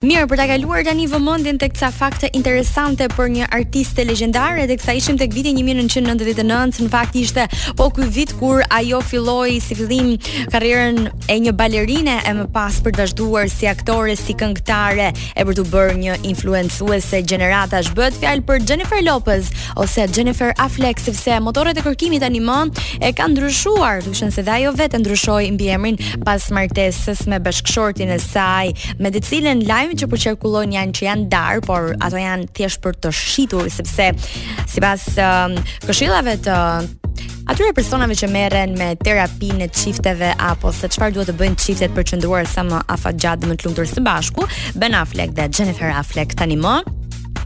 Mirë, për ta kaluar tani vëmendjen tek ca fakte interesante për një artiste legjendare, teksa ishim tek viti 1999, në fakt ishte po ky vit kur ajo filloi si fillim karrierën e një balerine e më pas për të vazhduar si aktore, si këngëtare e për t'u bërë një influencuese gjeneratash. Bëhet fjalë për Jennifer Lopez, ose Jennifer Affleck sepse motorët e kërkimit tanimë e kanë ndryshuar, duke qenë se dhe ajo vetë ndryshoi mbiemrin pas martesës me bashkëshortin e saj, me të cilën lajmet që po qarkullojnë janë që janë ndarë, por ato janë thjesht për të shitur sepse sipas um, këshillave të atyre personave që merren me terapinë e çifteve apo se çfarë duhet të bëjnë çiftet për të qëndruar sa më afatgjatë dhe më të lumtur së bashku, Ben Affleck dhe Jennifer Affleck tanimë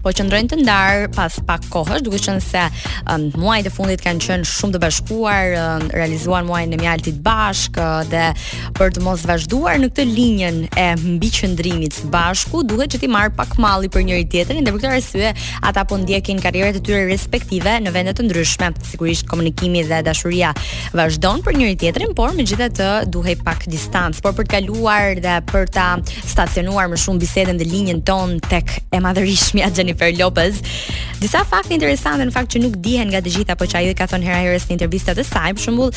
po qëndrojnë të ndarë pas pak kohësh, duke qenë se um, muajt e fundit kanë qenë shumë të bashkuar, um, realizuan muajin e mjaltit bashkë uh, dhe për të mos vazhduar në këtë linjën e mbiqëndrimit së bashku, duhet që t'i marrë pak malli për njëri-tjetrin dhe për këtë arsye ata po ndjekin karrierat e tyre respektive në vende të ndryshme. Sigurisht komunikimi dhe dashuria vazhdon për njëri-tjetrin, por megjithatë duhej pak distancë, por për të kaluar dhe për ta stacionuar më shumë bisedën dhe linjën tonë tek e madhërishmja Jennifer Lopez. Disa fakte interesante në fakt që nuk dihen nga të gjithë, por që ajo i ka thënë hera-herës në intervista të saj, për shembull,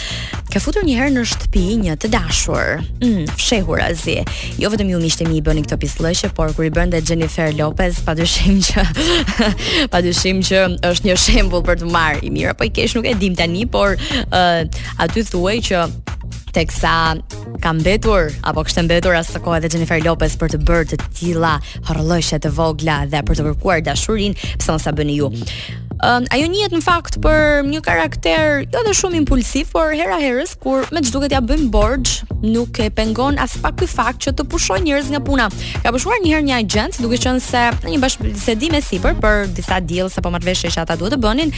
ka futur një herë në shtëpi një të dashur, mm, fshehurazi. jo vetëm ju miqtë e mi i bëni këto pislliqe, por kur i bën dhe Jennifer Lopez, padyshim që padyshim që është një shembull për t'u marrë i mirë apo i keq, nuk e dim tani, por uh, aty thuaj që teksa ka mbetur apo kishte mbetur asokohe dhe Jennifer Lopez për të bërë të tilla horrllëqe të vogla dhe për të kërkuar dashurinë, pse mos ta bëni ju. Um, ajo njihet në fakt për një karakter jo dhe shumë impulsiv, por hera-herës kur me ç'duket ia bëjnë borxh, nuk e pengon aspak ky fakt që të pushojë njerëz nga puna. Ka pushuar një herë një agjent, duke qenë se në një bashkëbisedim e sipër për disa deals apo marrëveshje që ata duhet të bënin,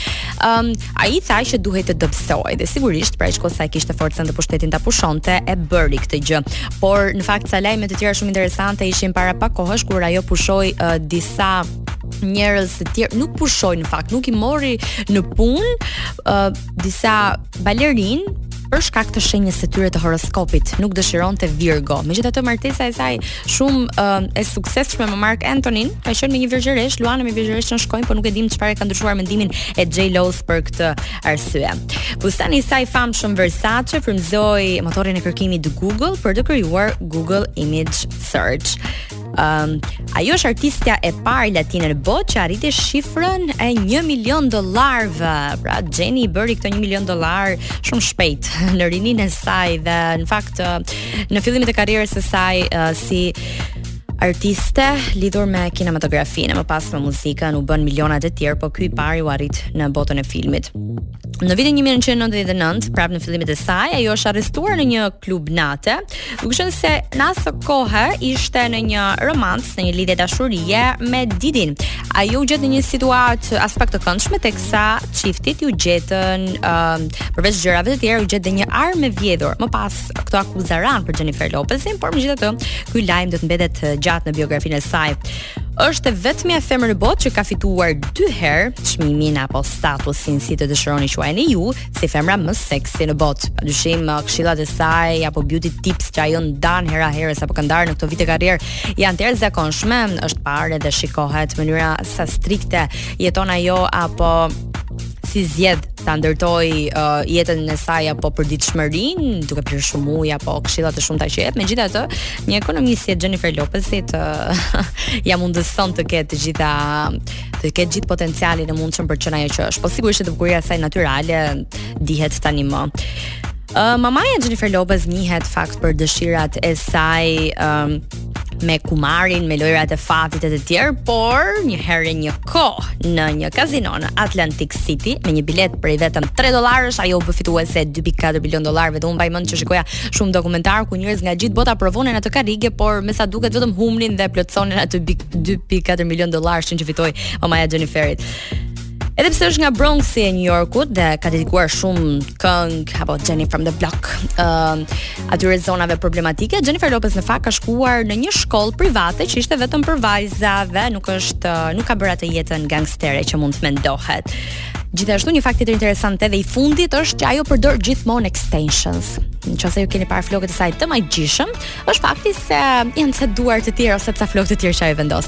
um, ai tha që duhej të dobësohej dhe sigurisht për aq sa kishte forcën dhe pushtetin ta pushonte e bëri këtë gjë. Por në fakt ca lajme të tjera shumë interesante ishin para pak kohësh kur ajo pushoi uh, disa njerëz të tjerë nuk i pushoi në fakt, nuk i mori në punë uh, disa balerinë për shkak të shenjës së tyre të horoskopit, nuk dëshironte Virgo. Megjithatë martesa e saj shumë uh, e suksesshme me Marc Anthony-n, ka qenë me një virgjëreshë, Luani me Virgjëreshën shkojnë, por nuk e dimë çfarë e ka ndryshuar mendimin e J Lo-s për këtë arsye. Fustani i saj i famshëm Versace frymëzoi motorin e kërkimit Google për të krijuar Google Image Search. Um, ajo është artistja e parë latine në botë që arriti shifrën e 1 milion dollarëve. Pra Jenny i bëri këto 1 milion dollar shumë shpejt në rininë e saj dhe në fakt në fillimet e karrierës së saj uh, si artiste lidhur me kinematografinë, më pas me muzikën, u bënë milionat e tjerë, po ky i pari u arrit në botën e filmit. Në vitin 1999, prapë në fillimet e saj, ajo është arrestuar në një klub nate, duke qenë se në atë kohë ishte në një romancë, në një lidhje dashurie me Didin. Ajo u gjet në një situatë aspak të këndshme teksa çiftit iu gjetën uh, përveç gjërave të tjera iu gjet dhe një armë e vjedhur. Më pas këto akuza ranë për Jennifer Lopezin, por megjithatë ky lajm do të mbetet gjatë në biografinë e saj. është e vetmja femër në botë që ka fituar dy herë çmimin apo statusin si të dëshironi quajeni ju si femra më seksi në botë. Padyshim uh, këshillat e saj apo beauty tips që ajo ndan hera herës apo ka ndarë në këto vite karrierë janë të zakonshme, është parë edhe shikohet mënyra sa strikte jeton ajo apo si zgjedh ta ndërtojë uh, jetën e saj apo përditshmërinë, duke pirë shumë ujë apo këshilla të shumta që jep. Megjithatë, një ekonomi si e Jennifer Lopezit ia mundëson të ketë të gjitha të ketë gjithë potencialin e mundshëm për të qenë ajo që është. Po sigurisht dhe bukuria e saj natyrale dihet tani më. Uh, mamaja e Jennifer Lopez njihet në fakt për dëshirat e saj um, me kumarin, me lojrat e fatit e të tjerë, por një herë një kohë në një kazino në Atlantic City me një biletë prej vetëm 3 dollarësh, ajo u bë fituese e 2.4 milion dollarëve dhe unë mbaj mend që shikoja Shumë dokumentarë ku njerëz nga gjithë bota provonin atë karrige, por me sa duket vetëm humbnin dhe plotësonin atë 2.4 milion dollarësh që fitoi mamaja e Jenniferit. Edhe pse është nga Bronxi i New Yorkut dhe i ka dedikuar shumë këngë apo Jenny from the Block, ë uh, atyre zonave problematike, Jennifer Lopez në fakt ka shkuar në një shkollë private që ishte vetëm për vajza dhe nuk është uh, nuk ka bërë atë jetën gangstere që mund të mendohet. Gjithashtu një fakt tjetër interesant edhe i fundit është që ajo përdor gjithmonë extensions. Në qoftë se ju keni parë flokët e saj të magjishëm, është fakti se janë ca duar të tjera ose ca flokë të tjerë që ajo i vendos.